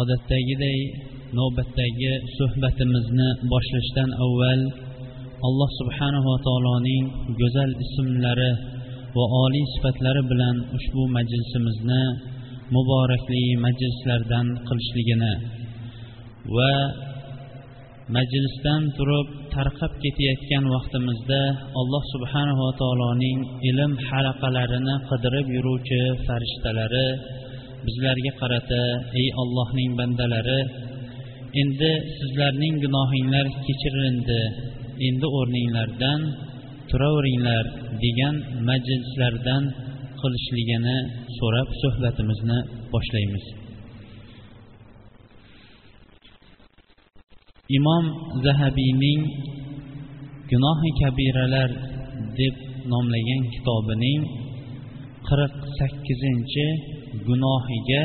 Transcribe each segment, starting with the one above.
Odatdagiday navbatdagi suhbatimizni boshlashdan avval alloh subhanava taoloning go'zal ismlari va oliy sifatlari bilan ushbu majlisimizni muborakli majlislardan qilishligini va majlisdan turib tarqab ketayotgan vaqtimizda alloh subhanava taoloning ilm halaqalarini qidirib yuruvchi farishtalari bizlarga qarata ey ollohning bandalari endi sizlarning gunohinglar kechirildi endi o'rninglardan turaveringlar degan majlislardan qilishligini so'rab suhbatimizni boshlaymiz. Imom zahabiyning gunohi kabiralar deb nomlagan kitobining qirq sakkizinchi gunohiga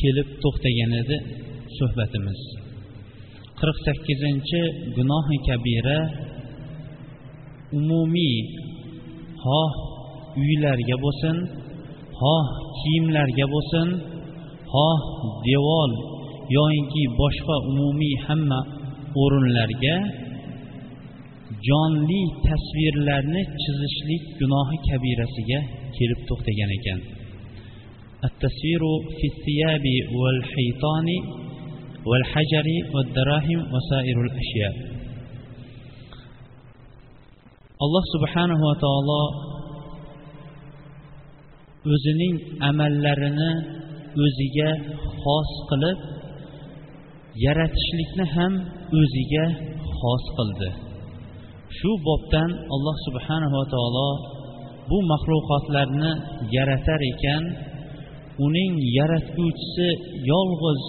kelib to'xtagan edi suhbatimiz. Qirq sakkizinchi gunohi kabira umumiy xoh uylarga bo'lsin xoh kiyimlarga bo'lsin xoh devor yoyinki boshqa umumiy hamma o'rinlarga jonli tasvirlarni chizishlik gunohi kabirasiga kelib to'xtagan ekan التصوير في الثياب والحيطان والحجر والدراهم وسائر الأشياء alloh subhanahu va taolo o'zining amallarini o'ziga xos qilib yaratishlikni ham o'ziga xos qildi shu bobdan alloh subhanahu va taolo bu maxluqotlarni yaratar ekan uning yaratguvchisi yolg'iz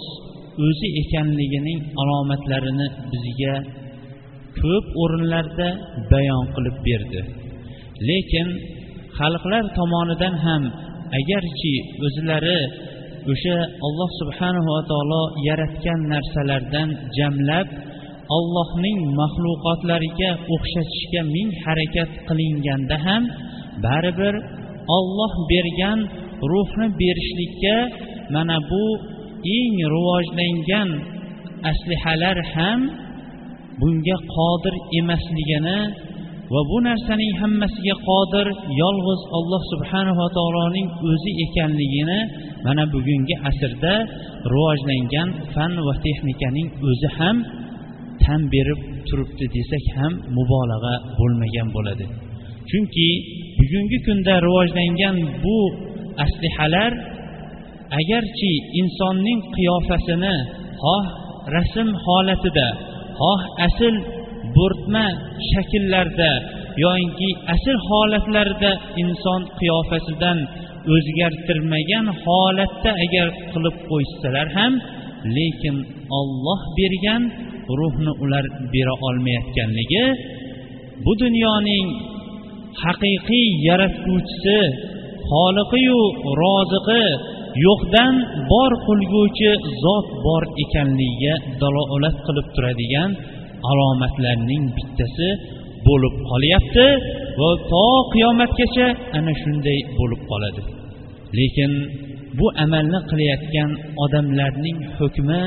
o'zi ekanligining alomatlarini bizga ko'p o'rinlarda bayon qilib berdi. Lekin xalqlar tomonidan ham agarchi o'zlari o'sha alloh subhanahu va taolo yaratgan narsalardan jamlab allohning maxluqotlariga o'xshatishga ming harakat qilinganda ham baribir olloh bergan ruhni berishlikka mana bu eng rivojlangan aslihalar ham bunga qodir emasligini va bu narsaning hammasiga qodir yolg'iz alloh subhanava taoloning o'zi ekanligini mana bugungi asrda rivojlangan fan va texnikaning o'zi ham tan berib turibdi desak ham mubolag'a bo'lmagan bo'ladi. Chunki bugungi kunda rivojlangan bu aslihalar agarchi insonning qiyofasini xoh rasm holatida xoh asl bo'rtma shakllarda yoinki asl holatlarida inson qiyofasidan o'zgartirmagan holatda agar qilib qo'ysalar ham lekin olloh bergan ruhni ular bera olmayotganligi bu dunyoning haqiqiy yaratguvchisi xoliqiyu roziqi yo'qdan bor qilguvchi zot bor ekanligiga dalolat qilib turadigan alomatlarning bittasi bo'lib qolyapti va to qiyomatgacha ana shunday bo'lib qoladi. Lekin bu amalni qilayotgan odamlarning hukmi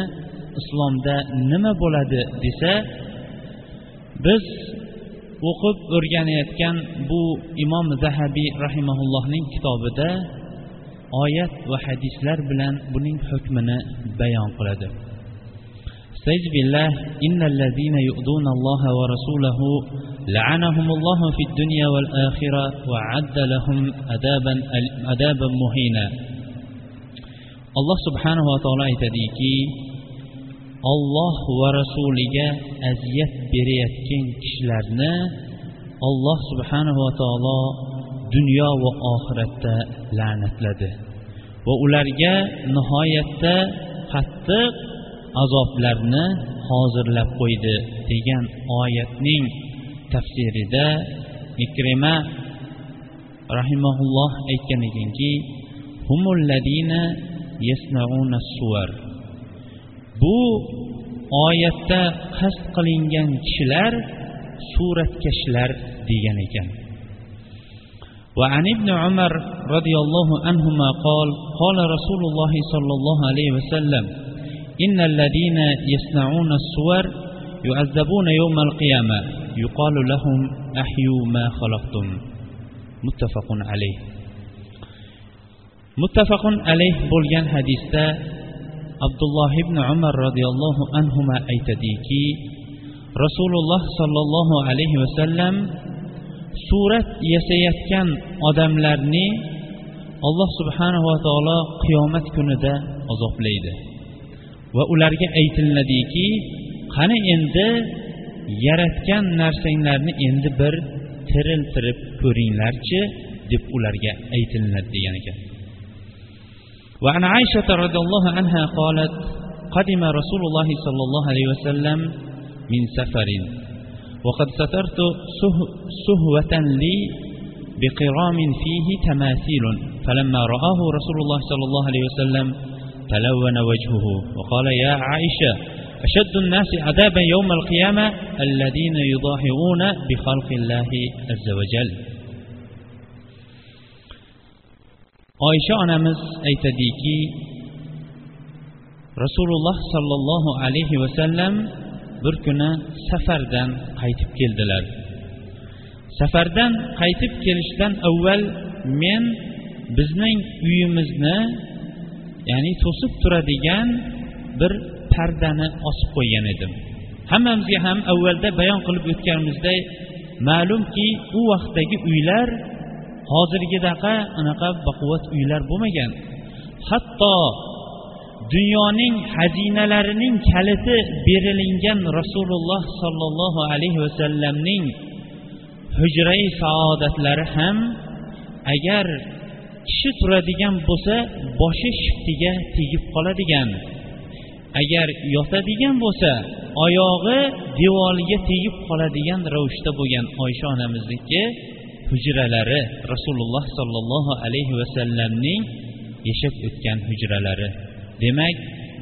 islomda nima bo'ladi desa biz o'qib o'rganayotgan bu imom zahabiy rahimaullohning kitobida oyat va hadislar bilan buning hukmini bayon qiladi استعذ بالله إن الذين يؤذون الله ورسوله لعنهم الله في الدنيا والآخرة وعد لهم أدابا أدابا مهينا الله سبحانه وتعالى aytadiki olloh va rasuliga aziyat berayotgan kishilarni olloh subhanava taolo dunyo va oxiratda la'natladi. Va ularga nihoyatda qattiq azoblarni hozirlab qo'ydi degan oyatning tafsirida ikrima rahimaulloh aytgan ekanki bu oyatda qasd qilingan kishilar suratkashlar degan ekan وعن ابن عمر رضي الله عنهما قال قال رسول الله صلى الله عليه وسلم إن الذين يصنعون الصور يعذبون يوم القيامة يقال لهم أحيوا ما خلقتم متفق عليه متفق عليه bo'lgan hadisda abdulloh ibn umar roziyallohu anhu aytadiki rasululloh sollallohu alayhi vasallam surat yasayotgan odamlarni alloh subhanava taolo qiyomat kunida azoblaydi. Va ularga aytiladiki qani endi yaratgan narsanglarni endi bir tiriltirib ko'ringlarchi deb ularga aytilinadi degan ekan. وعن عائشة رضي الله عنها قالت قدم رسول الله صلى الله عليه وسلم من سفر وقد سترت سهوة لي بقرام فيه تماثيل فلما رآه رسول الله صلى الله عليه وسلم تلون وجهه وقال يا عائشة أشد الناس عذابا يوم القيامة الذين يضاهئون بخلق الله عز وجل. Oysha onamiz aytadiki rasululloh sollallohu alayhi vasallam bir kuni safardan qaytib keldilar. Safardan qaytib kelishdan avval men bizning uyimizni ya'ni to'sib turadigan bir pardani osib qo'ygan edim. Hammamizga ham avvalda bayon qilib o'tganimizdek ma'lumki u vaqtdagi uylar hozirgidaqa anaqa baquvvat uylar bo'lmagan. Hatto dunyoning xazinalarining kaliti berilingan rasululloh sollallohu alayhi vasallamning hujrai saodatlari ham agar kishi turadigan bo'lsa boshi shiftiga tegib qoladigan. Agar yotadigan bo'lsa oyog'i devoriga tegib qoladigan ravishda bo'lgan oysha onamizniki hujralari rasululloh sollallohu alayhi vasallamning yashab o'tgan hujralari. Demak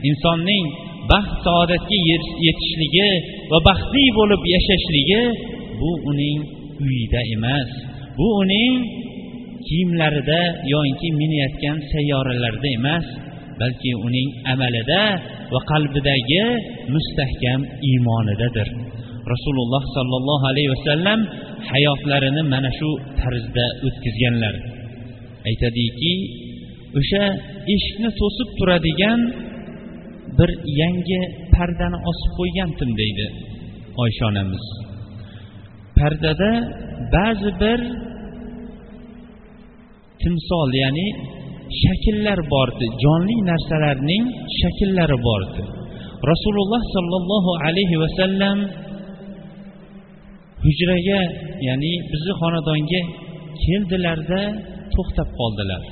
insonning baxt saodatga yetishligi va baxtli bo'lib yashashligi bu uning uyida emas. Bu uning kiyimlarida yoinki minayotgan sayyoralarda emas balki uning amalida va qalbidagi mustahkam iymonidadir rasululloh sollallohu alayhi vasallam hayotlarini mana shu tarzda o'tkazganlar. Aytadiki o'sha eshikni to'sib turadigan bir yangi pardani osib qo'ygandim deydi oysha onamiz. Pardada ba'zi bir timsol ya'ni shakllar bor edi jonli narsalarning shakllari bor edi rasululloh sollallohu alayhi vasallam hujraga ya'ni bizni xonadonga keldilarda to'xtab qoldilar.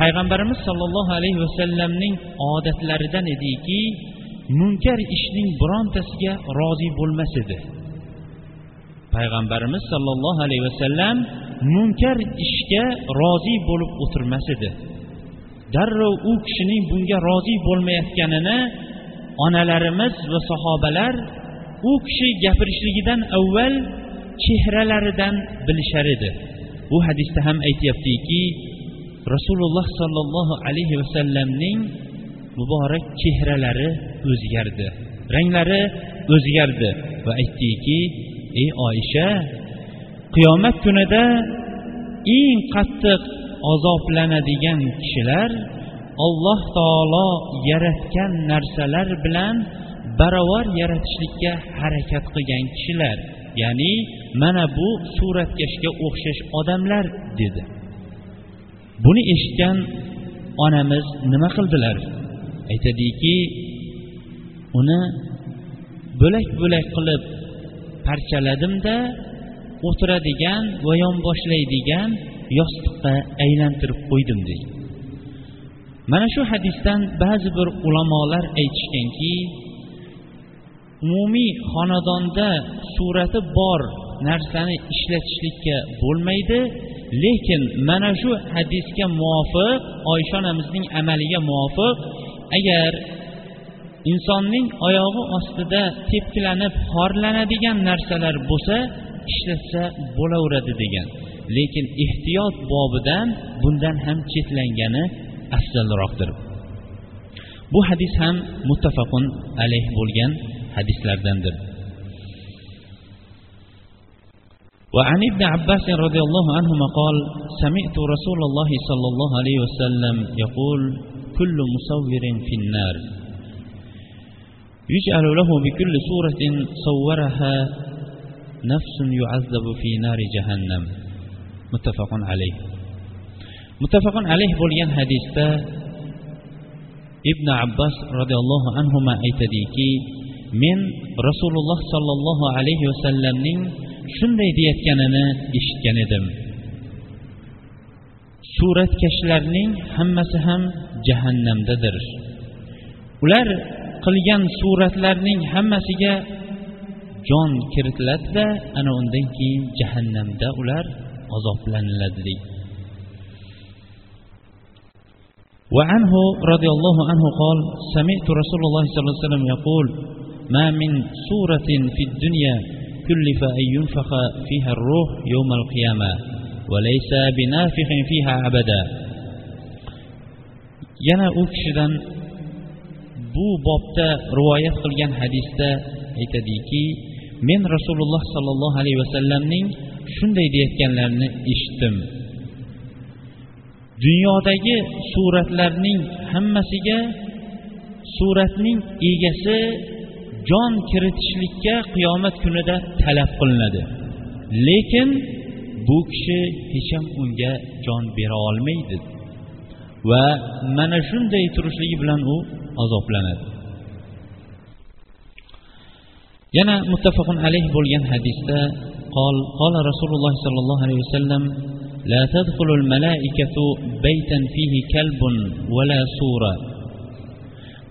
Payg'ambarimiz sollallohu alayhi vasallamning odatlaridan ediki munkar ishning birontasiga rozi bo'lmas edi. Payg'ambarimiz sollallohu alayhi vasallam munkar ishga rozi bo'lib o'tirmas edi. Darrov u kishining bunga rozi bo'lmayotganini onalarimiz va sahobalar u kishi gapirishligidan avval chehralaridan bilishar edi. Bu hadisda ham aytyaptiki rasululloh sollallohu alayhi vasallamning muborak chehralari o'zgardi. Ranglari o'zgardi va aytdiki ey oysha qiyomat kunida eng qattiq azoblanadigan kishilar alloh taolo yaratgan narsalar bilan baravar yaratishlikka harakat qilgan kishilar ya'ni mana bu suratkashga o'xshash odamlar dedi. Buni eshitgan onamiz nima qildilar? Aytadiki uni bo'lak bo'lak qilib parchaladimda o'tiradigan va yonboshlaydigan yostiqqa aylantirib qo'ydim deydi mana shu hadisdan ba'zi bir ulamolar aytishganki umumiy xonadonda surati bor narsani ishlatishlikka bo'lmaydi. Lekin mana shu hadisga muvofiq oysha onamizning amaliga muvofiq agar insonning oyog'i ostida tepkilanib xorlanadigan narsalar bo'lsa ishlatsa bo'laveradi degan. Lekin ehtiyot bobidan bundan ham chetlangani afzalroqdir. Bu hadis ham muttafaqun alayh bo'lgan. Hadislardandir وعن ابن عباس رضي الله عنهما قال سمعت رسول الله صلى الله عليه وسلم يقول كل مصور في النار يجعل له بكل صورة صورها نفس يعذب في نار جهنم متفق عليه متفق عليه bo'lgan hadisda ibn abbos roziyallohu anhu aytadiki men rasululloh sollallohu alayhi vasallamning shunday deyayotganini eshitgan edim suratkashlarning hammasi ham jahannamdadir ular qilgan suratlarning hammasiga jon kiritiladida ana undan keyin jahannamda ular azoblaniladi deydi وعنه رضي الله عنه قال سمعت رسول الله صلى الله عليه وسلم يقول ما من سورة في الدنيا كلف أن ينفخ فيها الروح يوم القيامة وليس بنافخ فيها أبدا yana u kishidan bu bobda rivoyat qilgan hadisda aytadiki men rasululloh sollallohu alayhi vasallamning shunday deyayotganlarini eshitdim dunyodagi suratlarning hammasiga suratning egasi jon kiritishlikka qiyomat kunida talab qilinadi lekin bu kishi hech ham unga jon bera olmaydi va mana shunday turishligi bilan u azoblanadi yana muttafaqun alayh bo'lgan hadisda قال قال رسول الله صلى الله عليه وسلم لا تدخل الملائكة بيتا فيه كلب ولا صورة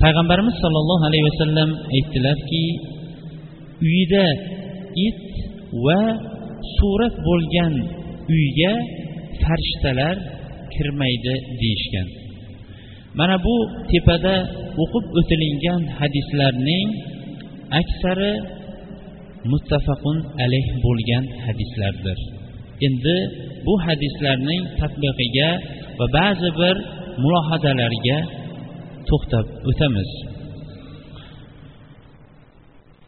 payg'ambarimiz sollallohu alayhi vasallam aytdilarki uyida it va surat bo'lgan uyga farishtalar kirmaydi deyishgan. Mana bu tepada o'qib o'tilingan hadislarning aksari muttafaqun alayh bo'lgan hadislardir. Endi bu hadislarning tadbiqiga va ba'zi bir mulohazalarga to'xtab o'tamiz.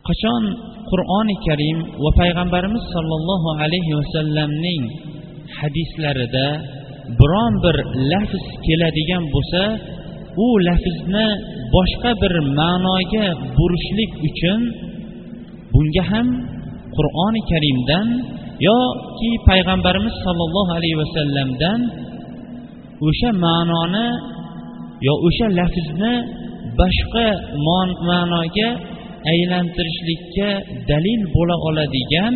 Qachon qur'oni karim va payg'ambarimiz sollallohu alayhi vasallamning hadislarida biron bir lafz keladigan bo'lsa u lafzni boshqa bir ma'noga burishlik uchun bunga ham qur'oni karimdan yoki payg'ambarimiz sollallohu alayhi vasallamdan o'sha ma'noni yo o'sha lafzni boshqa ma'noga aylantirishlikka dalil bo'la oladigan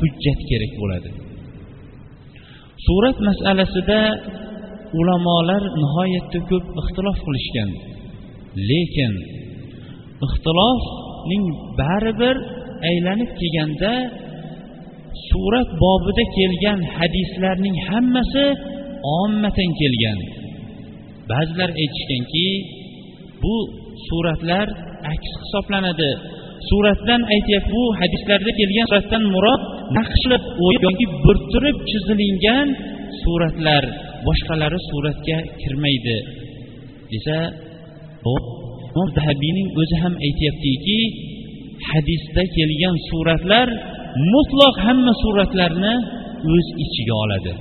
hujjat kerak bo'ladi. Surat masalasida ulamolar nihoyatda ko'p ixtilof qilishgan. Lekin ixtilofning baribir aylanib kelganda surat bobida kelgan hadislarning hammasi ommatan kelgan. Ba'zilar aytishganki bu suratlar aks hisoblanadi. Suratdan aytyapti bu hadislarda kelgan suratdan murod naqshlab yoki burtirib chizilingan suratlar boshqalari suratga kirmaydi. Desa dahabiyning o'zi ham aytyaptiki hadisda kelgan suratlar mutloq hamma suratlarni o'z ichiga oladi.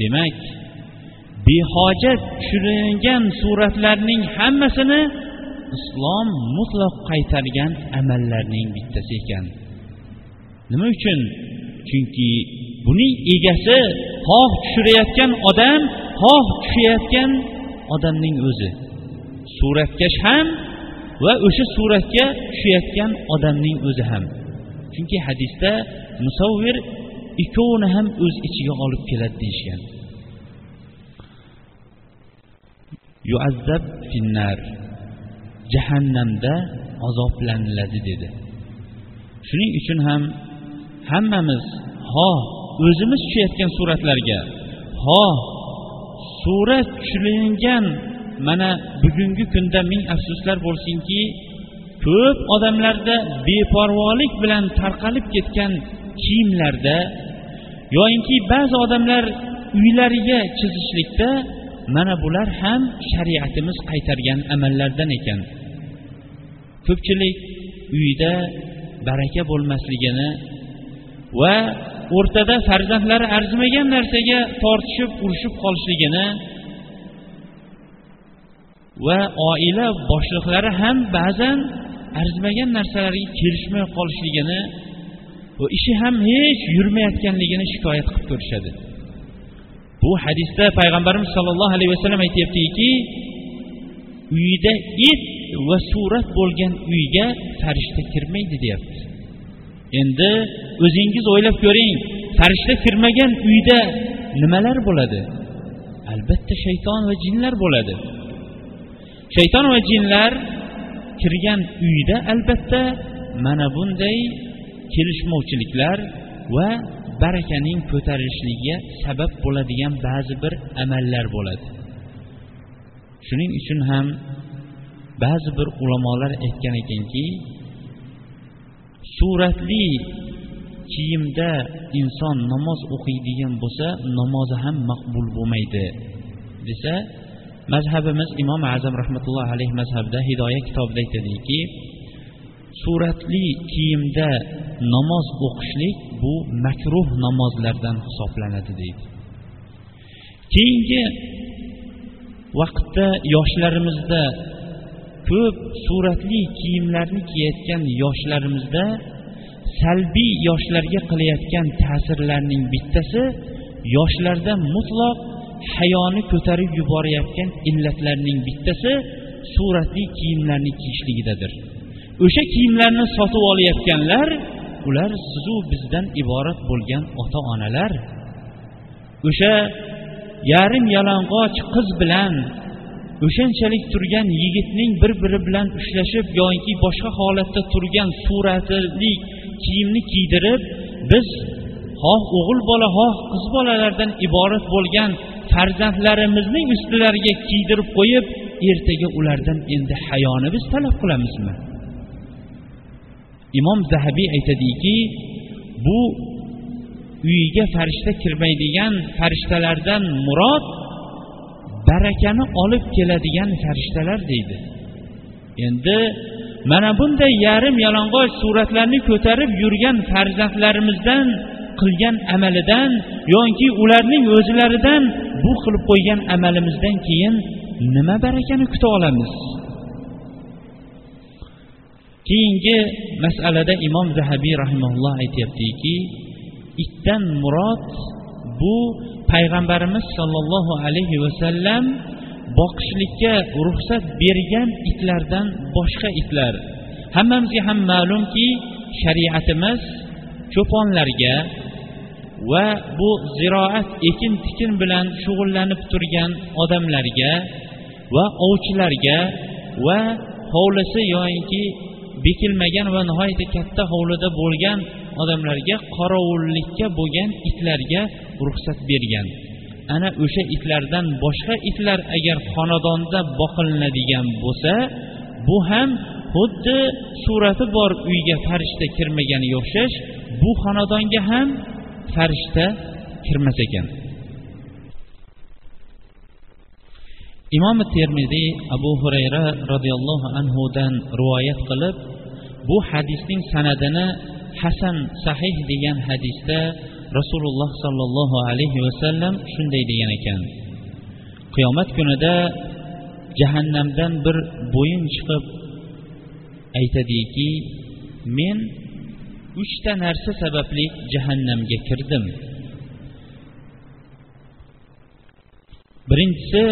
Demak behojat tushirilgan suratlarning hammasini islom mutlaq qaytargan amallarning bittasi ekan. Nima uchun? Chunki buning egasi xoh tushirayotgan odam xoh tushayotgan odamning o'zi. Suratkash ham va o'sha suratga tushayotgan odamning o'zi ham. Chunki hadisda musavvir ikkovini ham o'z ichiga olib keladi deyishgan. Yuazzab finnar jahannamda azoblaniladi dedi shuning uchun ham hammamiz ho o'zimiz tushayotgan suratlarga ho surat tushirilgan mana bugungi kunda ming afsuslar bo'lsinki ko'p odamlarda beparvolik bilan tarqalib ketgan kiyimlarda yoyinki ba'zi odamlar uylariga chizishlikda mana bular ham shariatimiz qaytargan amallardan ekan. Ko'pchilik uyda baraka bo'lmasligini va o'rtada farzandlari arzimagan narsaga tortishib urushib qolishligini va oila boshliqlari ham ba'zan arzimagan narsalarga kelishmay qolishligini va ishi ham hech yurmayotganligini shikoyat qilib ko'rishadi bu hadisda payg'ambarimiz sollallohu alayhi vasallam aytyaptiki uyida it va surat bo'lgan uyga farishta kirmaydi deyapti. Endi o'zingiz o'ylab ko'ring farishta kirmagan uyda nimalar bo'ladi? Albatta shayton va jinlar bo'ladi. Shayton va jinlar kirgan uyda albatta mana bunday kelishmovchiliklar va barakaning ko'tarilishligiga sabab bo'ladigan ba'zi bir amallar bo'ladi. Shuning uchun ham ba'zi bir ulamolar aytgan ekanki suratli kiyimda inson namoz o'qiydigan bo'lsa namozi ham maqbul bo'lmaydi desa mazhabimiz imom azam rahmatullohi alayhi mazhabida hidoya kitobida aytadiki suratli kiyimda namoz o'qishlik bu makruh namozlardan hisoblanadi deydi. Keyingi vaqtda yoshlarimizda ko'p suratli kiyimlarni kiyayotgan yoshlarimizda salbiy yoshlarga qilayotgan ta'sirlarning bittasi yoshlarda mutloq hayoni ko'tarib yuborayotgan illatlarning bittasi suratli kiyimlarni kiyishligidadir. O'sha kiyimlarni sotib olayotganlar ular sizu bizdan iborat bo'lgan ota onalar o'sha yarim yalang'och qiz bilan o'shanchalik turgan yigitning bir biri bilan ushlashib yoki boshqa holatda turgan suratli kiyimni kiydirib biz xoh o'g'il bola xoh qiz bolalardan iborat bo'lgan farzandlarimizning ustilariga kiydirib qo'yib ertaga ulardan endi hayoni biz talab qilamizmi? Imom zahabiy aytadiki bu uyiga farishta kirmaydigan farishtalardan murod barakani olib keladigan farishtalar deydi. Endi mana bunday yarim yalang'och suratlarni ko'tarib yurgan farzandlarimizdan qilgan amalidan yoki ularning o'zlaridan bu qilib qo'ygan amalimizdan keyin nima barakani kuta olamiz? Keyingi masalada imom zahabiy rahimaulloh aytyaptiki itdan murod bu payg'ambarimiz sollallohu alayhi vasallam boqishlikka ruxsat bergan itlardan boshqa itlar. Hammamizga ham ma'lumki shariatimiz cho'ponlarga va bu ziroat ekin tikin bilan shug'ullanib turgan odamlarga va ovchilarga va hovlisi yoyinki bekilmagan va nihoyatda katta hovlida bo'lgan odamlarga qorovullikka bo'lgan itlarga ruxsat bergan. Ana o'sha itlardan boshqa itlar agar xonadonda boqilinadigan bo'lsa bu ham xuddi surati bor uyga farishta kirmaganiga o'xshash bu xonadonga ham farishta kirmas ekan. Imom termiziy abu hurayra roziyallohu anhudan rivoyat qilib bu hadisning sanadini hasan sahih degan hadisda rasululloh sollallohu alayhi vasallam shunday degan ekan. Qiyomat kunida jahannamdan bir bo'yin chiqib aytadiki men uchta narsa sababli jahannamga kirdim. Birinchisi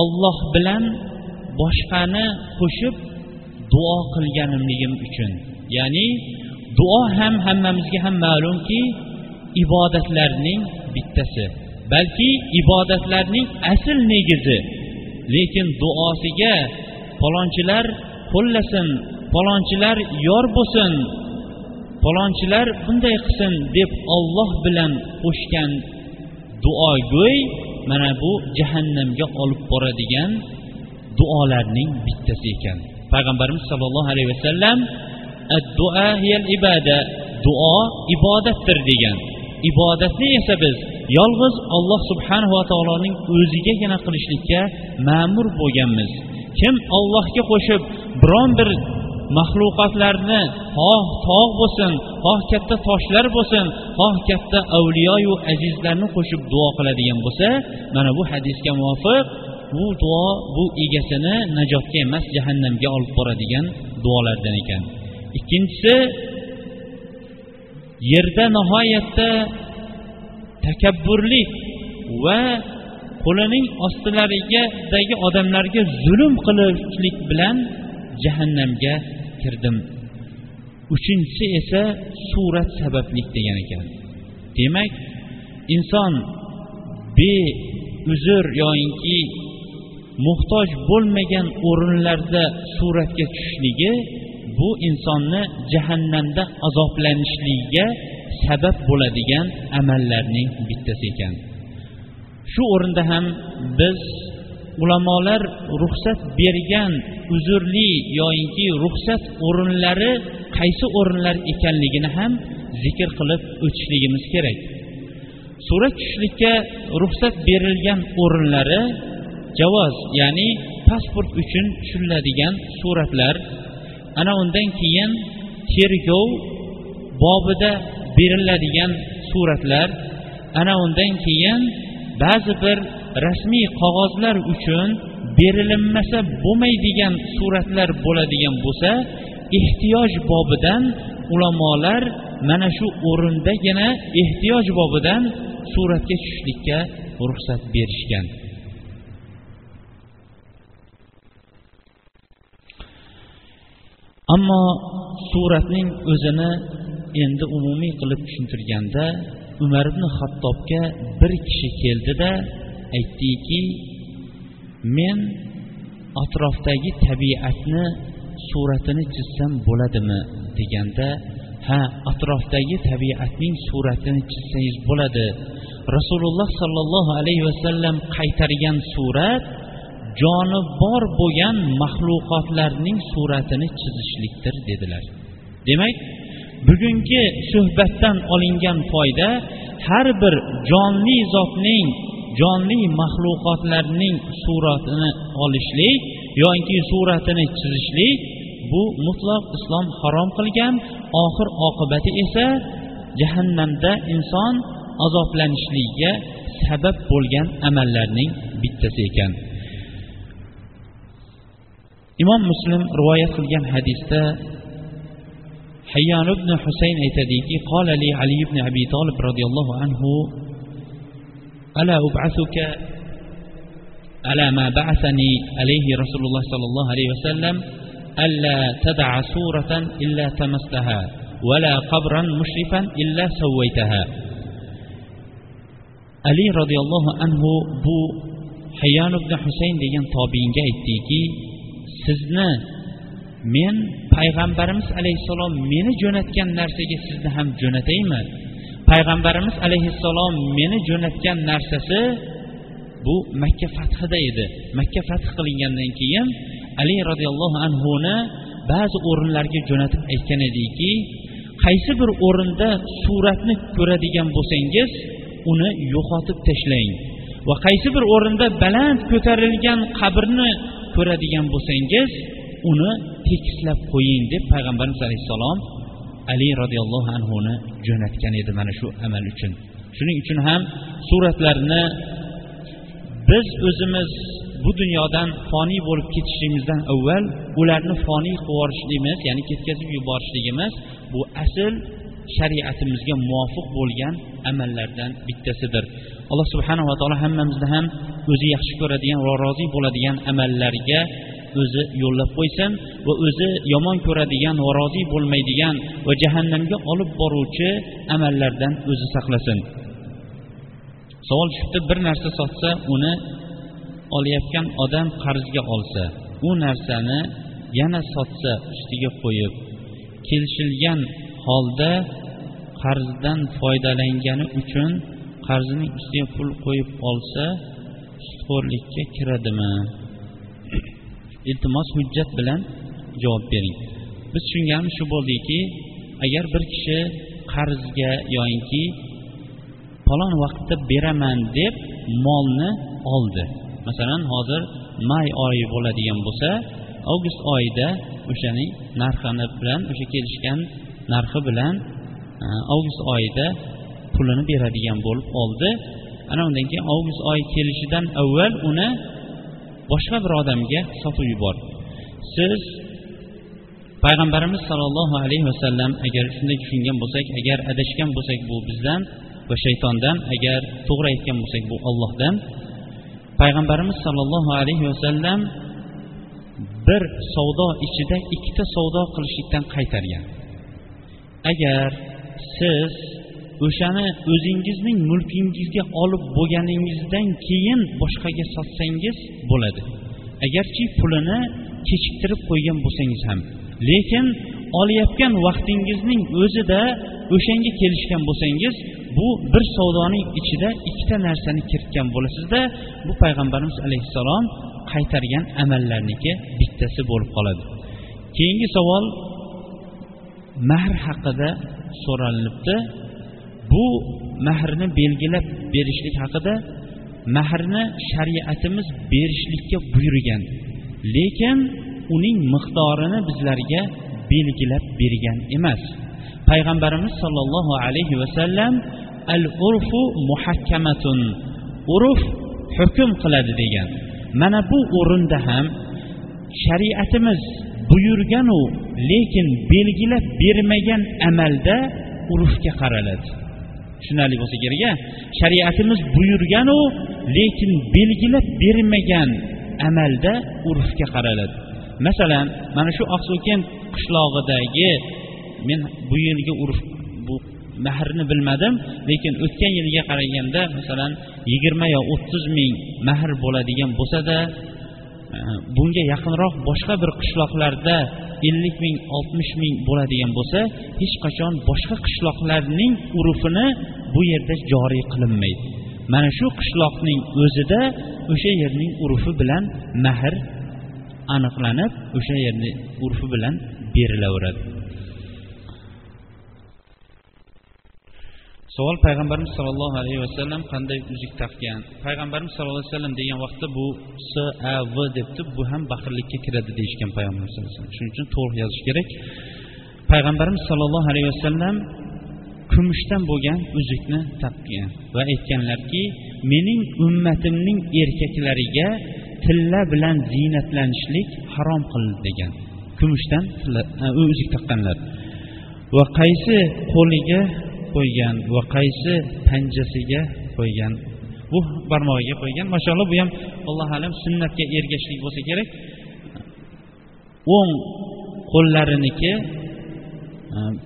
olloh bilan boshqani qo'shib duo qilganimligim uchun. Ya'ni duo ham hammamizga ham ma'lumki ibodatlarning bittasi. Balki ibodatlarning asl negizi lekin duosiga palonchilar qo'llasin palonchilar yor bo'lsin palonchilar bunday qilsin deb olloh bilan qo'shgan duogo'y mana bu jahannamga olib boradigan duolarning bittasi ekan. Payg'ambarimiz sollallohu alayhi vasallam ibada duo ibodatdir degan. Ibodatni esa biz yolg'iz olloh subhanava taoloning o'zigagina qilishlikka ma'mur bo'lganmiz. Kim ollohga qo'shib biron bir maxluqotlarni xoh tog' bo'lsin xoh katta toshlar bo'lsin xoh katta avliyoyu azizlarni qo'shib duo qiladigan bo'lsa mana bu hadisga muvofiq bu duo bu egasini najotga emas jahannamga olib boradigan duolardan ekan. Ikkinchisi yerda nihoyatda takabburlik va qo'lining ostilaridagi odamlarga zulm qilishlik bilan jahannamga kirdim. Uchinchisi esa surat sabablik degan ekan. Demak inson beuzr yoyinki muhtoj bo'lmagan o'rinlarda suratga tushishligi bu insonni jahannamda azoblanishligiga sabab bo'ladigan amallarning bittasi ekan. Shu o'rinda ham biz ulamolar ruxsat bergan uzrli yoyinki ruxsat o'rinlari qaysi o'rinlar ekanligini ham zikr qilib o'tishligimiz kerak. Surat tushishlikka ruxsat berilgan o'rinlari javoz ya'ni pasport uchun tushiriladigan suratlar. Ana undan keyin tergov bobida beriladigan suratlar. Ana undan keyin ba'zi bir rasmiy qog'ozlar uchun berilinmasa bo'lmaydigan suratlar bo'ladigan bo'lsa ehtiyoj bobidan ulamolar mana shu o'rindagina ehtiyoj bobidan suratga tushishlikka ruxsat berishgan. Ammo suratning o'zini endi umumiy qilib tushuntirganda umar ibn hattobga bir kishi keldida aytdiki men atrofdagi tabiatni suratini chizsam bo'ladimi? deganda ha atrofdagi tabiatning suratini chizsangiz bo'ladi. Rasululloh sollallohu alayhi vasallam qaytargan surat joni bor bo'lgan maxluqotlarning suratini chizishlikdir dedilar. Demak bugungi suhbatdan olingan foyda har bir jonli zotning jonli maxluqotlarning suratini olishlik yoki suratini chizishlik bu mutlaq islom harom qilgan oxir oqibati esa jahannamda inson azoblanishligiga sabab bo'lgan amallarning bittasi ekan. imom muslim rivoyat qilgan hadisda hayyon ibn husayn aytadiki qolali ali ibn abi tolib roziyallohu anhu ala ubasuka ala ma ba'asani alayhi rasululloh sollallohu alayhi vasallam alla tada'a suratan illa tamastaha ولا قبرا مشرفا إلا سويتها ali roziyallohu anhu bu hayyon ibn husayn degan tobiinga aytdiki sizni men payg'ambarimiz alayhissalom meni jo'natgan narsaga sizni ham jo'nataymi? Payg'ambarimiz alayhissalom meni jo'natgan narsasi bu makka fathida edi. Makka fath qilingandan keyin ali roziyallohu anhuni ba'zi o'rinlarga jo'natib aytgan ediki qaysi bir o'rinda suratni ko'radigan bo'lsangiz uni yo'qotib tashlang va qaysi bir o'rinda baland ko'tarilgan qabrni ko'radigan bo'lsangiz uni tekislab qo'ying deb payg'ambarimiz alayhissalom ali roziyallohu anhuni jo'natgan edi mana shu amal uchun. Shuning uchun ham suratlarni biz o'zimiz bu dunyodan foniy bo'lib ketishimizdan avval ularni foniy qilib yuborishligimiz ya'ni ketkazib yuborishligimiz bu asl shariatimizga muvofiq bo'lgan amallardan bittasidir. Alloh subhanava taolo hammamizni ham o'zi yaxshi ko'radigan va rozi bo'ladigan amallarga o'zi yo'llab qo'ysin va o'zi yomon ko'radigan va rozi bo'lmaydigan va jahannamga olib boruvchi amallardan o'zi saqlasin. Savol tushibdi bir narsa sotsa uni olayotgan odam qarzga olsa u narsani yana sotsa ustiga qo'yib kelishilgan holda qarzdan foydalangani uchun qarzining ustiga pul qo'yib olsa sudxo'rlikka kiradimi? Iltimos hujjat bilan javob bering. Biz tushunganimiz shu bo'ldiki agar bir kishi qarzga yoyinki falon vaqtda beraman deb molni oldi. Masalan hozir may oyi bo'ladigan bo'lsa avgust oyida o'shaning narxini bilan o'sha kelishgan narxi bilan avgust oyida pulini beradigan bo'lib oldi. Ana undan keyin avgust oyi kelishidan avval uni boshqa bir odamga sotib yubordi. Siz payg'ambarimiz sollallohu alayhi vasallam agar shunday tushungan bo'lsak agar adashgan bo'lsak bu bizdan va shaytondan agar to'g'ri aytgan bo'lsak bu ollohdan payg'ambarimiz sollallohu alayhi vasallam bir savdo ichida ikkita savdo qilishlikdan qaytargan. Agar siz o'shani o'zingizning mulkingizga olib bo'lganingizdan keyin boshqaga sotsangiz bo'ladi. Agarchi pulini kechiktirib qo'ygan bo'lsangiz ham. Lekin olayotgan vaqtingizning o'zida o'shanga kelishgan bo'lsangiz bu bir savdoning ichida ikkita narsani kiritgan bo'lasizda. Bu payg'ambarimiz alayhissalom qaytargan amallarniki bittasi bo'lib qoladi. Keyingi savol mahr haqida so'ralinibdi bu mahrni belgilab berishlik haqida mahrni shariatimiz berishlikka buyurgan lekin uning miqdorini bizlarga belgilab bergan emas. Payg'ambarimiz sollallohu alayhi vasallam al urfu muhakkamatun urf hukm qiladi degan. Mana bu o'rinda ham shariatimiz buyurganu lekin belgilab bermagan amalda urfga qaraladi. Tushunarli bo'lsa kerak a shariatimiz buyurganu lekin belgilab bermagan amalda urfga qaraladi. Masalan mana shu oqso'kin qishlog'idagi men bu yilgi urf bu mahrni bilmadim lekin o'tgan yilga qaraganda masalan yigirma yo o'ttiz ming mahr bo'ladigan bo'lsada bunga yaqinroq boshqa bir qishloqlarda ellik ming oltmish ming bo'ladigan bo'lsa hech qachon boshqa qishloqlarning urfini bu yerda joriy qilinmaydi. Mana shu qishloqning o'zida o'sha yerning urfi bilan mahr aniqlanib o'sha yerni urfi bilan berilaveradi. Savol payg'ambarimiz sollallohu alayhi vasallam qanday uzuk taqgan? Payg'ambarimiz sallallohu alayhi vasallam degan vaqtda bu s a v debdi bu ham baxillikka kiradi deyishgan payg'ambarimiz sallallohu alayhi vasallam shuning uchun to'g'ri yozish kerak. Payg'ambarimiz sollallohu alayhi vasallam kumushdan bo'lgan uzukni taqgan va aytganlarki mening ummatimning erkaklariga tilla bilan ziynatlanishlik harom qilindi degan kumushdan e, uzuk taqqanlar va qaysi qo'liga qo'ygan va qaysi panjasiga qo'ygan? Bu barmog'iga qo'ygan. Mashaalloh bu ham alloh alam sunnatga ergashishlik bo'lsa kerak. O'ng qo'llariniki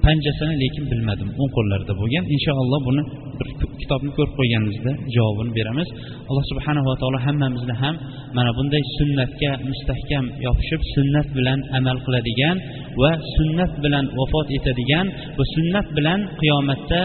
panjasini lekin bilmadim o'ng qo'llarida bo'lgan inshaalloh buni bir kitobni ko'rib qo'yganimizda javobini beramiz alloh subhanava taolo hammamizni ham mana bunday sunnatga mustahkam yopishib sunnat bilan amal qiladigan va sunnat bilan vafot etadigan va sunnat bilan qiyomatda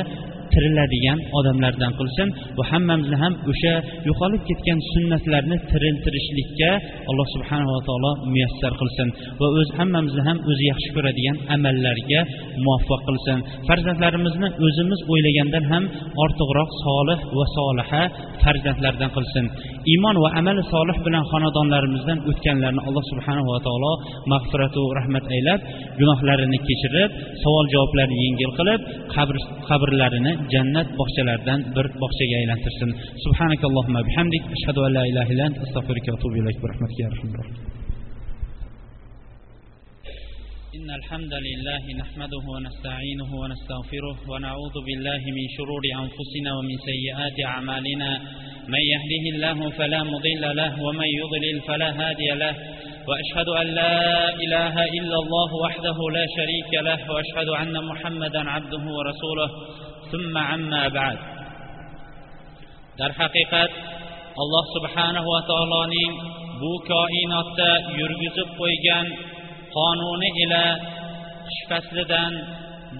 tiriladigan odamlardan qilsin. Va hammamizni ham o'sha yo'qolib ketgan sunnatlarni tiriltirishlikka alloh subhanava taolo muyassar qilsin va o'z hammamizni ham o'zi yaxshi ko'radigan amallarga muvaffaq qilsin. Farzandlarimizni o'zimiz o'ylagandan ham ortiqroq solih va soliha farzandlardan qilsin. Iymon va amali solih bilan xonadonlarimizdan o'tganlarni alloh subhanava taolo mag'firatu rahmat aylab gunohlarini kechirib savol javoblarni yengil qilib qabr qabrlarini jannat bog'chalaridan bir bog'chaga aylantirsin subhanakallohumma bihamdik ashhadu an la ilaha illa ant astag'firuka va atubu ilayk bi rahmatika ya arhamar إن الحمد لله نحمده ونستعينه ونستغفره ونعوذ بالله من شرور أنفسنا ومن سيئات أعمالنا. من يهده الله فلا مضل له ومن يضلل فلا هادي له. وأشهد أن لا إله إلا الله وحده لا شريك له. وأشهد أن محمدا عبده ورسوله. ثم عما بعد در haqiqat alloh subhanahu va taoloning bu koinotda yurgizib qo'ygan qonuni ila qish faslidan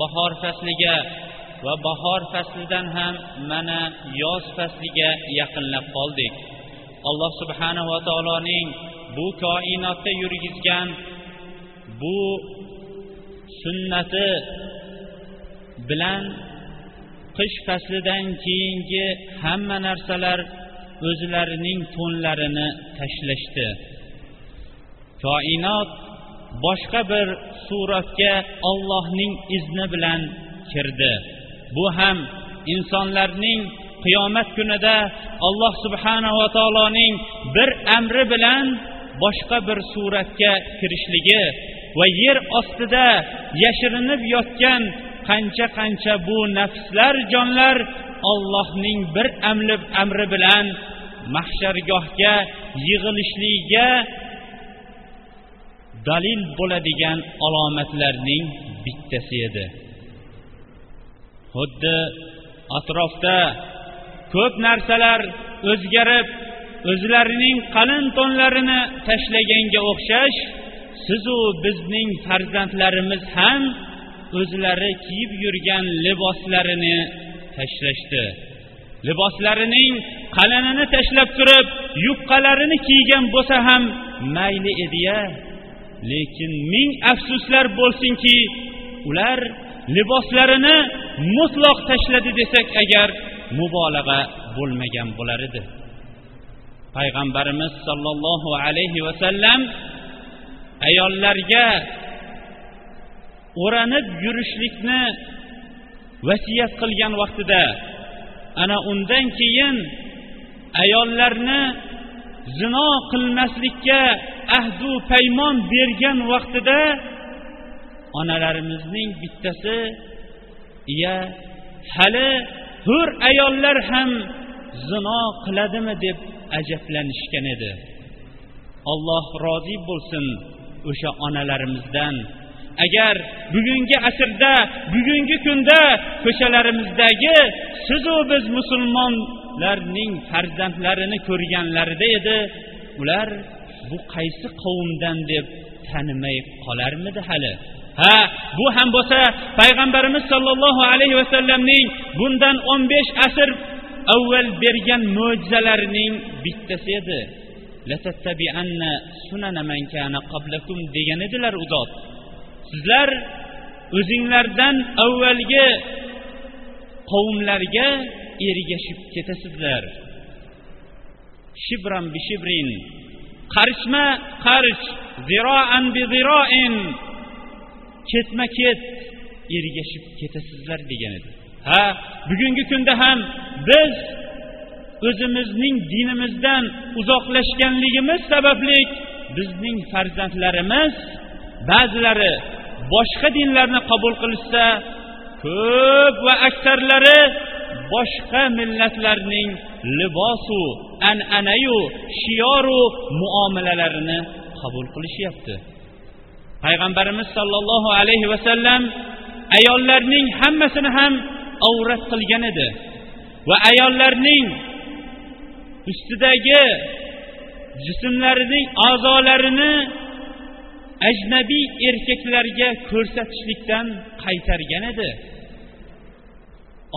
bahor fasliga va bahor faslidan ham mana yoz fasliga yaqinlab qoldik alloh subhanahu va taoloning bu koinotda yurgizgan bu sunnati bilan qish faslidan keyingi hamma narsalar o'zlarining to'nlarini tashlashdi. Koinot boshqa bir suratga ollohning izni bilan kirdi. Bu ham insonlarning qiyomat kunida alloh subhanava taoloning bir amri bilan boshqa bir suratga kirishligi va yer ostida yashirinib yotgan qancha qancha bu nafslar jonlar ollohning bir amri amri bilan mahshargohga yig'ilishligiga dalil bo'ladigan alomatlarning bittasi edi. Xuddi atrofda ko'p narsalar o'zgarib o'zlarining qalin to'nlarini tashlaganga o'xshash sizu bizning farzandlarimiz ham o'zlari kiyib yurgan liboslarini tashlashdi. Liboslarining qalinini tashlab turib yupqalarini kiygan bo'lsa ham mayli ediya lekin ming afsuslar bo'lsinki ular liboslarini mutloq tashladi desak agar mubolag'a bo'lmagan bo'lar edi. Payg'ambarimiz sollallohu alayhi vasallam ayollarga o'ranib yurishlikni vasiyat qilgan vaqtida ana undan keyin ayollarni zino qilmaslikka ahdu paymon bergan vaqtida onalarimizning bittasi iya hali hur ayollar ham zino qiladimi deb ajablanishgan edi. Alloh rozi bo'lsin o'sha onalarimizdan agar bugungi asrda bugungi kunda ko'chalarimizdagi sizu biz musulmonlarning farzandlarini ko'rganlarida edi ular bu qaysi qavmdan deb tanimay qolarmidi hali? Ha bu ham bo'lsa payg'ambarimiz sollallohu alayhi vasallamning bundan o'n besh asr avval bergan mo'jizalarining bittasi edi. Degan edilar u zot. Sizlar o'zinglardan avvalgi qavmlarga ergashib ketasizlar. Shibran bi shibrin. Qarishma qarich ziroan bi ziroin. Ketma ket ergashib ketasizlar degan edi. Ha bugungi kunda ham biz o'zimizning dinimizdan uzoqlashganligimiz sababli bizning farzandlarimiz ba'zilari boshqa dinlarni qabul qilishsa ko'p va aksarlari boshqa millatlarning libosu an'anayu shioru muomalalarini qabul qilishyapti. Payg'ambarimiz sollallohu alayhi vasallam ayollarning hammasini ham avrat qilgan edi va ayollarning ustidagi jismlarining a'zolarini ajnabiy erkaklarga ko'rsatishlikdan qaytargan edi.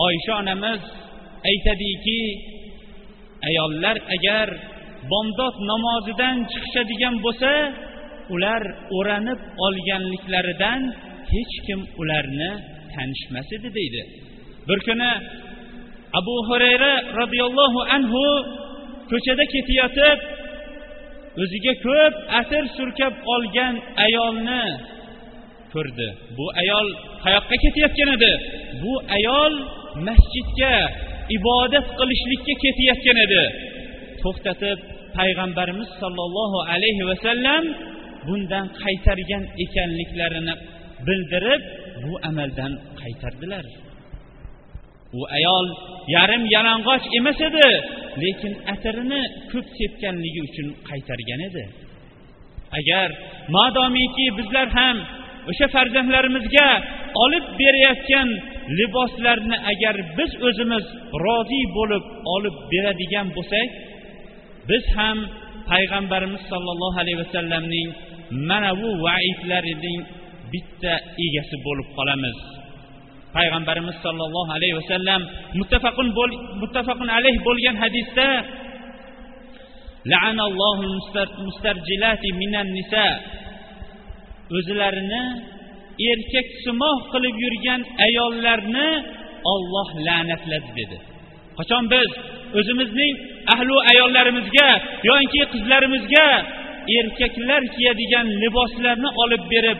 Oysha onamiz aytadiki ayollar agar bomdod namozidan chiqishadigan bo'lsa ular o'ranib olganliklaridan hech kim ularni tanishmas edi deydi. Bir kuni abu hurayra roziyallohu anhu ko'chada ketayotib o'ziga ko'p asr surkab olgan ayolni ko'rdi. Bu ayol qayoqqa ketayotgan edi? Bu ayol masjidga ibodat qilishlikka ketayotgan edi. To'xtatib payg'ambarimiz sollallohu alayhi vasallam bundan qaytargan ekanliklarini bildirib bu amaldan qaytardilar. U ayol yarim yalang'och emas edi. Lekin atirini ko'p sepganligi uchun qaytargan edi. Agar madomiki bizlar ham o'sha farzandlarimizga olib berayotgan liboslarni agar biz o'zimiz rozi bo'lib olib beradigan bo'lsak biz ham payg'ambarimiz sollallohu alayhi vasallamning mana bu vaidlarining bitta egasi bo'lib qolamiz. Payg'ambarimiz sollallohu alayhi vasallam muttafaqun muttafaqun alayh bo'lgan hadisda mustarjilati minan nisa o'zlarini erkak simoh qilib yurgan ayollarni olloh la'natladi dedi. Qachon biz? O'zimizning ahli ayollarimizga yoki qizlarimizga erkaklar kiyadigan liboslarni olib berib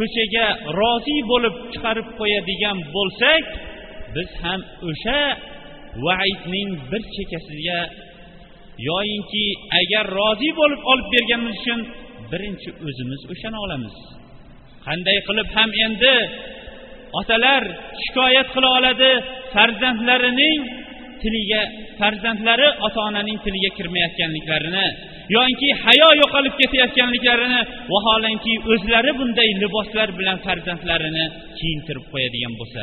ko'chaga rozi bo'lib chiqarib qo'yadigan bo'lsak biz ham o'sha vaidning bir chekkasiga yoyinki agar rozi bo'lib olib berganimiz uchun birinchi o'zimiz o'shani olamiz. Qanday qilib ham endi otalar shikoyat qila oladi farzandlarining tiliga farzandlari ota onaning tiliga kirmayotganliklarini yoki hayo yo'qolib ketayotganliklarini vaholanki o'zlari bunday liboslar bilan farzandlarini kiyintirib qo'yadigan bo'lsa.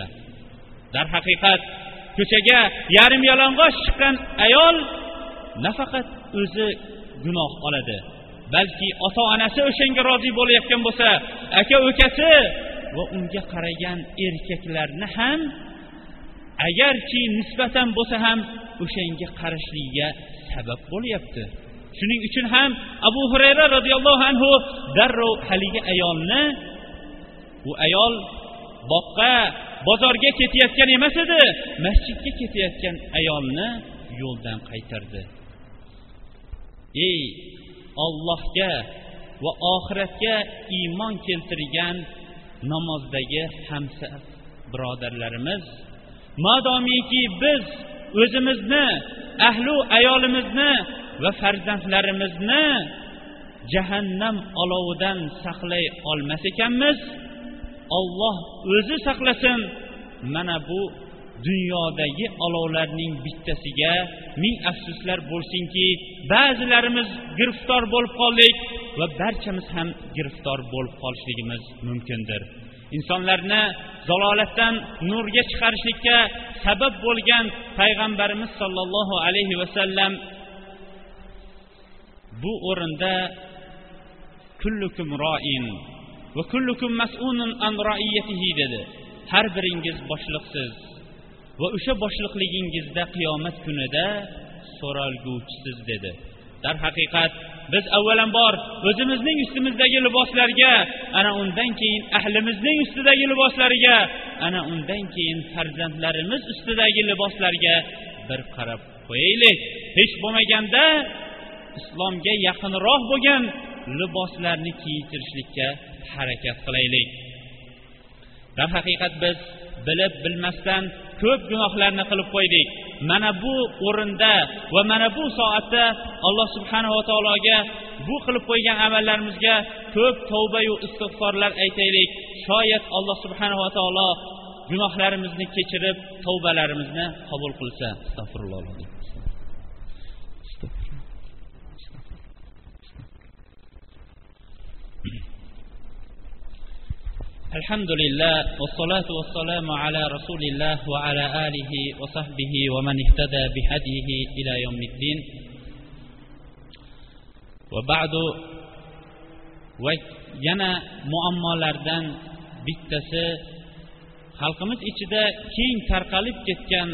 Darhaqiqat ko'chaga yarim yalang'och chiqqan ayol nafaqat o'zi gunoh oladi. Balki ota onasi o'shanga rozi bo'layotgan bo'lsa aka ukasi va unga qaragan erkaklarni ham agarchi nisbatan bo'lsa ham o'shanga qarashligiga sabab bo'lyapti. Shuning uchun ham abu hurayra roziyallohu anhu darrov haligi ayolni u ayol boqqa bozorga ketayotgan emas edi masjidga ketayotgan ayolni yo'ldan qaytardi. Ey ollohga va oxiratga iymon keltirgan namozdagi hamsa birodarlarimiz madomiki biz o'zimizni ahlu ayolimizni va farzandlarimizni jahannam olovidan saqlay olmas ekanmiz. Olloh o'zi saqlasin. Mana bu dunyodagi olovlarning bittasiga ming afsuslar bo'lsinki ba'zilarimiz giriftor bo'lib qoldik va barchamiz ham giriftor bo'lib qolishligimiz mumkindir. Insonlarni zalolatdan nurga chiqarishlikka sabab bo'lgan payg'ambarimiz sollallohu alayhi vasallam bu o'rinda kullukum roin va kullukum mas'unun an roiyatihi dedi. Har biringiz boshliqsiz va o'sha boshliqligingizda qiyomat kunida so'ralguvchisiz dedi. Darhaqiqat biz avvalambor o'zimizning ustimizdagi liboslarga ana undan keyin ahlimizning ustidagi liboslariga ana undan keyin farzandlarimiz ustidagi liboslarga bir qarab qo'yaylik. Hech bo'lmaganda islomga yaqinroq bo'lgan liboslarni kiyintirishlikka harakat qilaylik. Darhaqiqat biz bilib bilmasdan ko'p gunohlarni qilib qo'ydik. Mana bu o'rinda va mana bu soatda alloh subhanava taologa bu qilib qo'ygan amallarimizga ko'p tavbayu istig'forlar aytaylik. Shoyat alloh subhanava taolo gunohlarimizni kechirib tavbalarimizni qabul qilsa astag'firulloh الحمد لله والصلاة والسلام على رسول الله وعلى آله وصحبه ومن اهتدى بهديه إلى يوم الدين وبعد yana muammolardan bittasi xalqimiz ichida keng tarqalib ketgan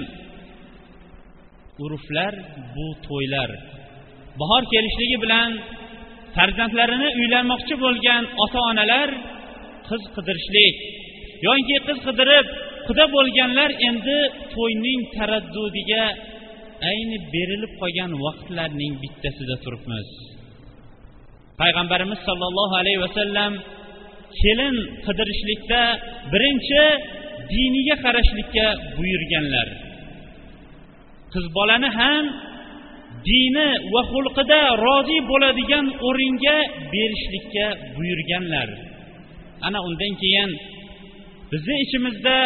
urflar bu to'ylar bahor kelishligi bilan farzandlarini uylanmoqchi bo'lgan ota onalar qiz qidirishlik. Yoki qiz qidirib quda bo'lganlar endi to'yning taraddudiga ayni berilib qolgan vaqtlarning bittasida turibmiz. Payg'ambarimiz sollallohu alayhi vasallam kelin qidirishlikda birinchi diniga qarashlikka buyurganlar. Qiz bolani ham dini va xulqida rozi bo'ladigan o'ringa berishlikka buyurganlar. Ana undan keyin bizni ichimizda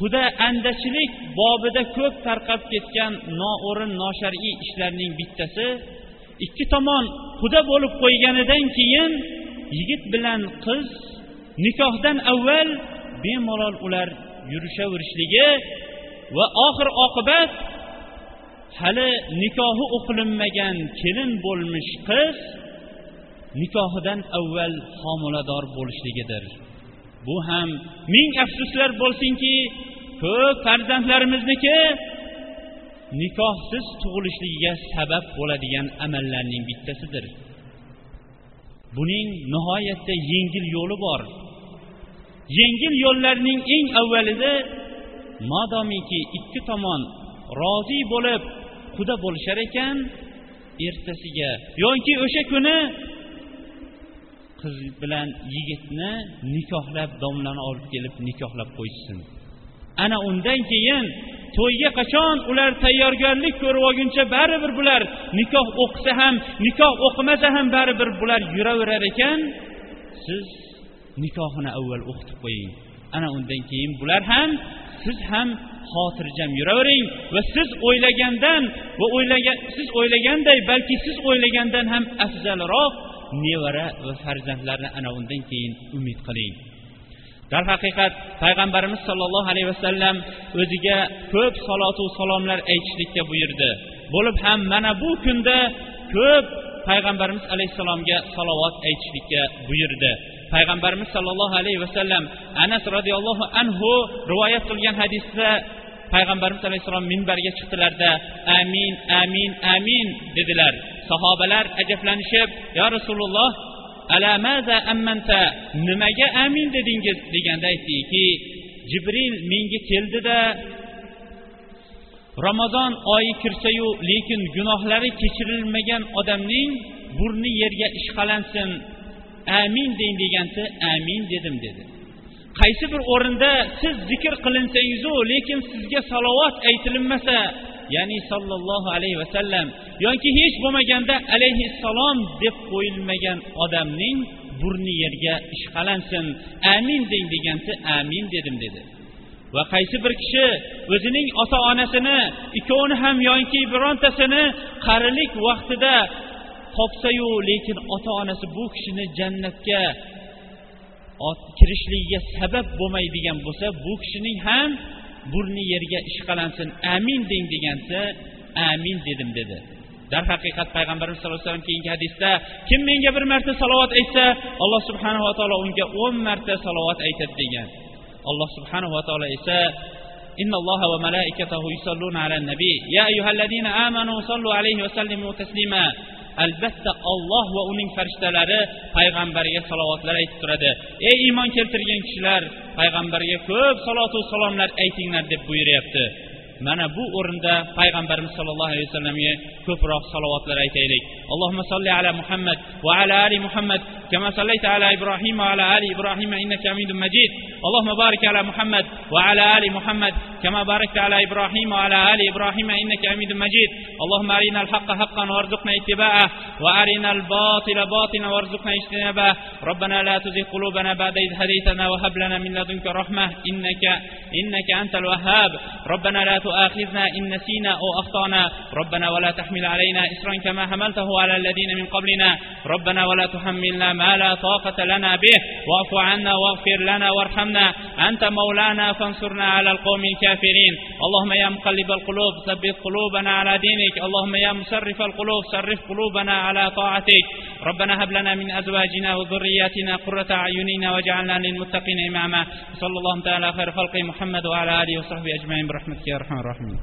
huda andachilik bobida ko'p tarqab ketgan noo'rin noshar'iy ishlarning bittasi ikki tomon huda bo'lib qo'yganidan keyin yigit bilan qiz nikohdan avval bemalol ular yurishaverishligi va oxir oqibat hali nikohi o'qilinmagan kelin bo'lmish qiz nikohidan avval homilador bo'lishligidir. Bu ham ming afsuslar bo'lsinki ko'p farzandlarimizniki nikohsiz tug'ilishligiga sabab bo'ladigan amallarning bittasidir. Buning nihoyatda yengil yo'li bor. Yengil yo'llarning eng avvalida modomiki ikki tomon rozi bo'lib quda bo'lishar ekan ertasiga yoki o'sha kuni qiz bilan yigitni nikohlab domlani olib kelib nikohlab qo'yishsin ana undan keyin to'yga qachon ular tayyorgarlik ko'rib olguncha baribir bular nikoh o'qisa ham nikoh o'qimasa ham baribir bular yuraverar ekan siz nikohini avval o'qitib qo'ying. Ana undan keyin bular ham siz ham xotirjam yuravering va siz o'ylagandan va o'ylagan siz o'ylaganday balki siz o'ylagandan ham afzalroq nevara va farzandlarni ana undan keyin umid qiling. Darhaqiqat payg'ambarimiz sollallohu alayhi vasallam o'ziga ko'p salotu salomlar aytishlikka buyurdi. Bo'lib ham mana bu kunda ko'p payg'ambarimiz alayhissalomga salovat aytishlikka buyurdi. Payg'ambarimiz sollallohu alayhi vasallam anas roziyallohu anhu rivoyat qilgan hadisda payg'ambarimiz alayhissalom minbarga chiqdilarda amin amin amin dedilar. Sahobalar ajablanishib yo rasululloh alamaza ammanta? Nimaga amin dedingiz? deganda aytdiki jibril menga keldida ramazon oyi kirsayu lekin gunohlari kechirilmagan odamning burni yerga ishqalansin amin deng deganda amin dedim dedi. Qaysi bir o'rinda siz zikr qilinsangizu lekin sizga salovat aytilinmasa ya'ni sollallohu alayhi vasallam yoki hech bo'lmaganda alayhissalom deb qo'yilmagan odamning burni yerga ishqalansin amin deng deganda amin dedim dedi. Va qaysi bir kishi o'zining ota onasini ikkovini ham yoki birontasini qarilik vaqtida topsayu lekin ota onasi bu kishini jannatga kirishligiga sabab bo'lmaydigan bo'lsa bu kishining ham burni yerga ishqalansin amin deng deganda amin dedim dedi darhaqiqat payg'ambarimiz sallallohu alayhi vasallam keyingi hadisda kim menga bir marta salovat aytsa alloh subhanava taolo unga o'n marta salovat aytadi degan alloh subhanava taolo esa إن الله وملائكته يصلون على النبي يا أيها الذين آمنوا صلوا عليه وسلموا تسليما albatta olloh va uning farishtalari payg'ambariga salovatlar aytib turadi. Ey iymon keltirgan kishilar payg'ambarga ko'p salotu salomlar aytinglar deb buyuryapti. Mana bu o'rinda payg'ambarimiz sollallohu alayhi vasallamga ko'proq salovatlar aytaylik. Allohumma solli ala muhammad va ala ali muhammad كما صليت على إبراهيم وعلى آل إبراهيم إنك حميد مجيد اللهم بارك على محمد وعلى آل محمد كما باركت على إبراهيم وعلى آل إبراهيم إنك حميد مجيد اللهم أرنا الحق حقا وارزقنا اتباعه وأرنا الباطل باطلا وارزقنا اجتنابه ربنا لا تزغ قلوبنا بعد إذ هديتنا وهب لنا من لدنك رحمة إنك إنك أنت الوهاب ربنا لا تؤاخذنا إن نسينا أو أخطأنا. ربنا ولا تحمل علينا إسرا كما حملته على الذين من قبلنا. ربنا ولا تحملنا ما لا طاقة لنا به. واعف عنا واغفر لنا وارحمنا. أنت مولانا فانصرنا على القوم الكافرين. اللهم يا مقلب القلوب ثبت قلوبنا على دينك. اللهم يا مسرف القلوب صرف قلوبنا على طاعتك. ربنا هب لنا من أزواجنا وذرياتنا قرة أعيننا واجعلنا للمتقين إماما. صلى الله تعالى خير خلق محمد وعلى آله وصحبه أجمعين برحمتك يا أرحم الراحمين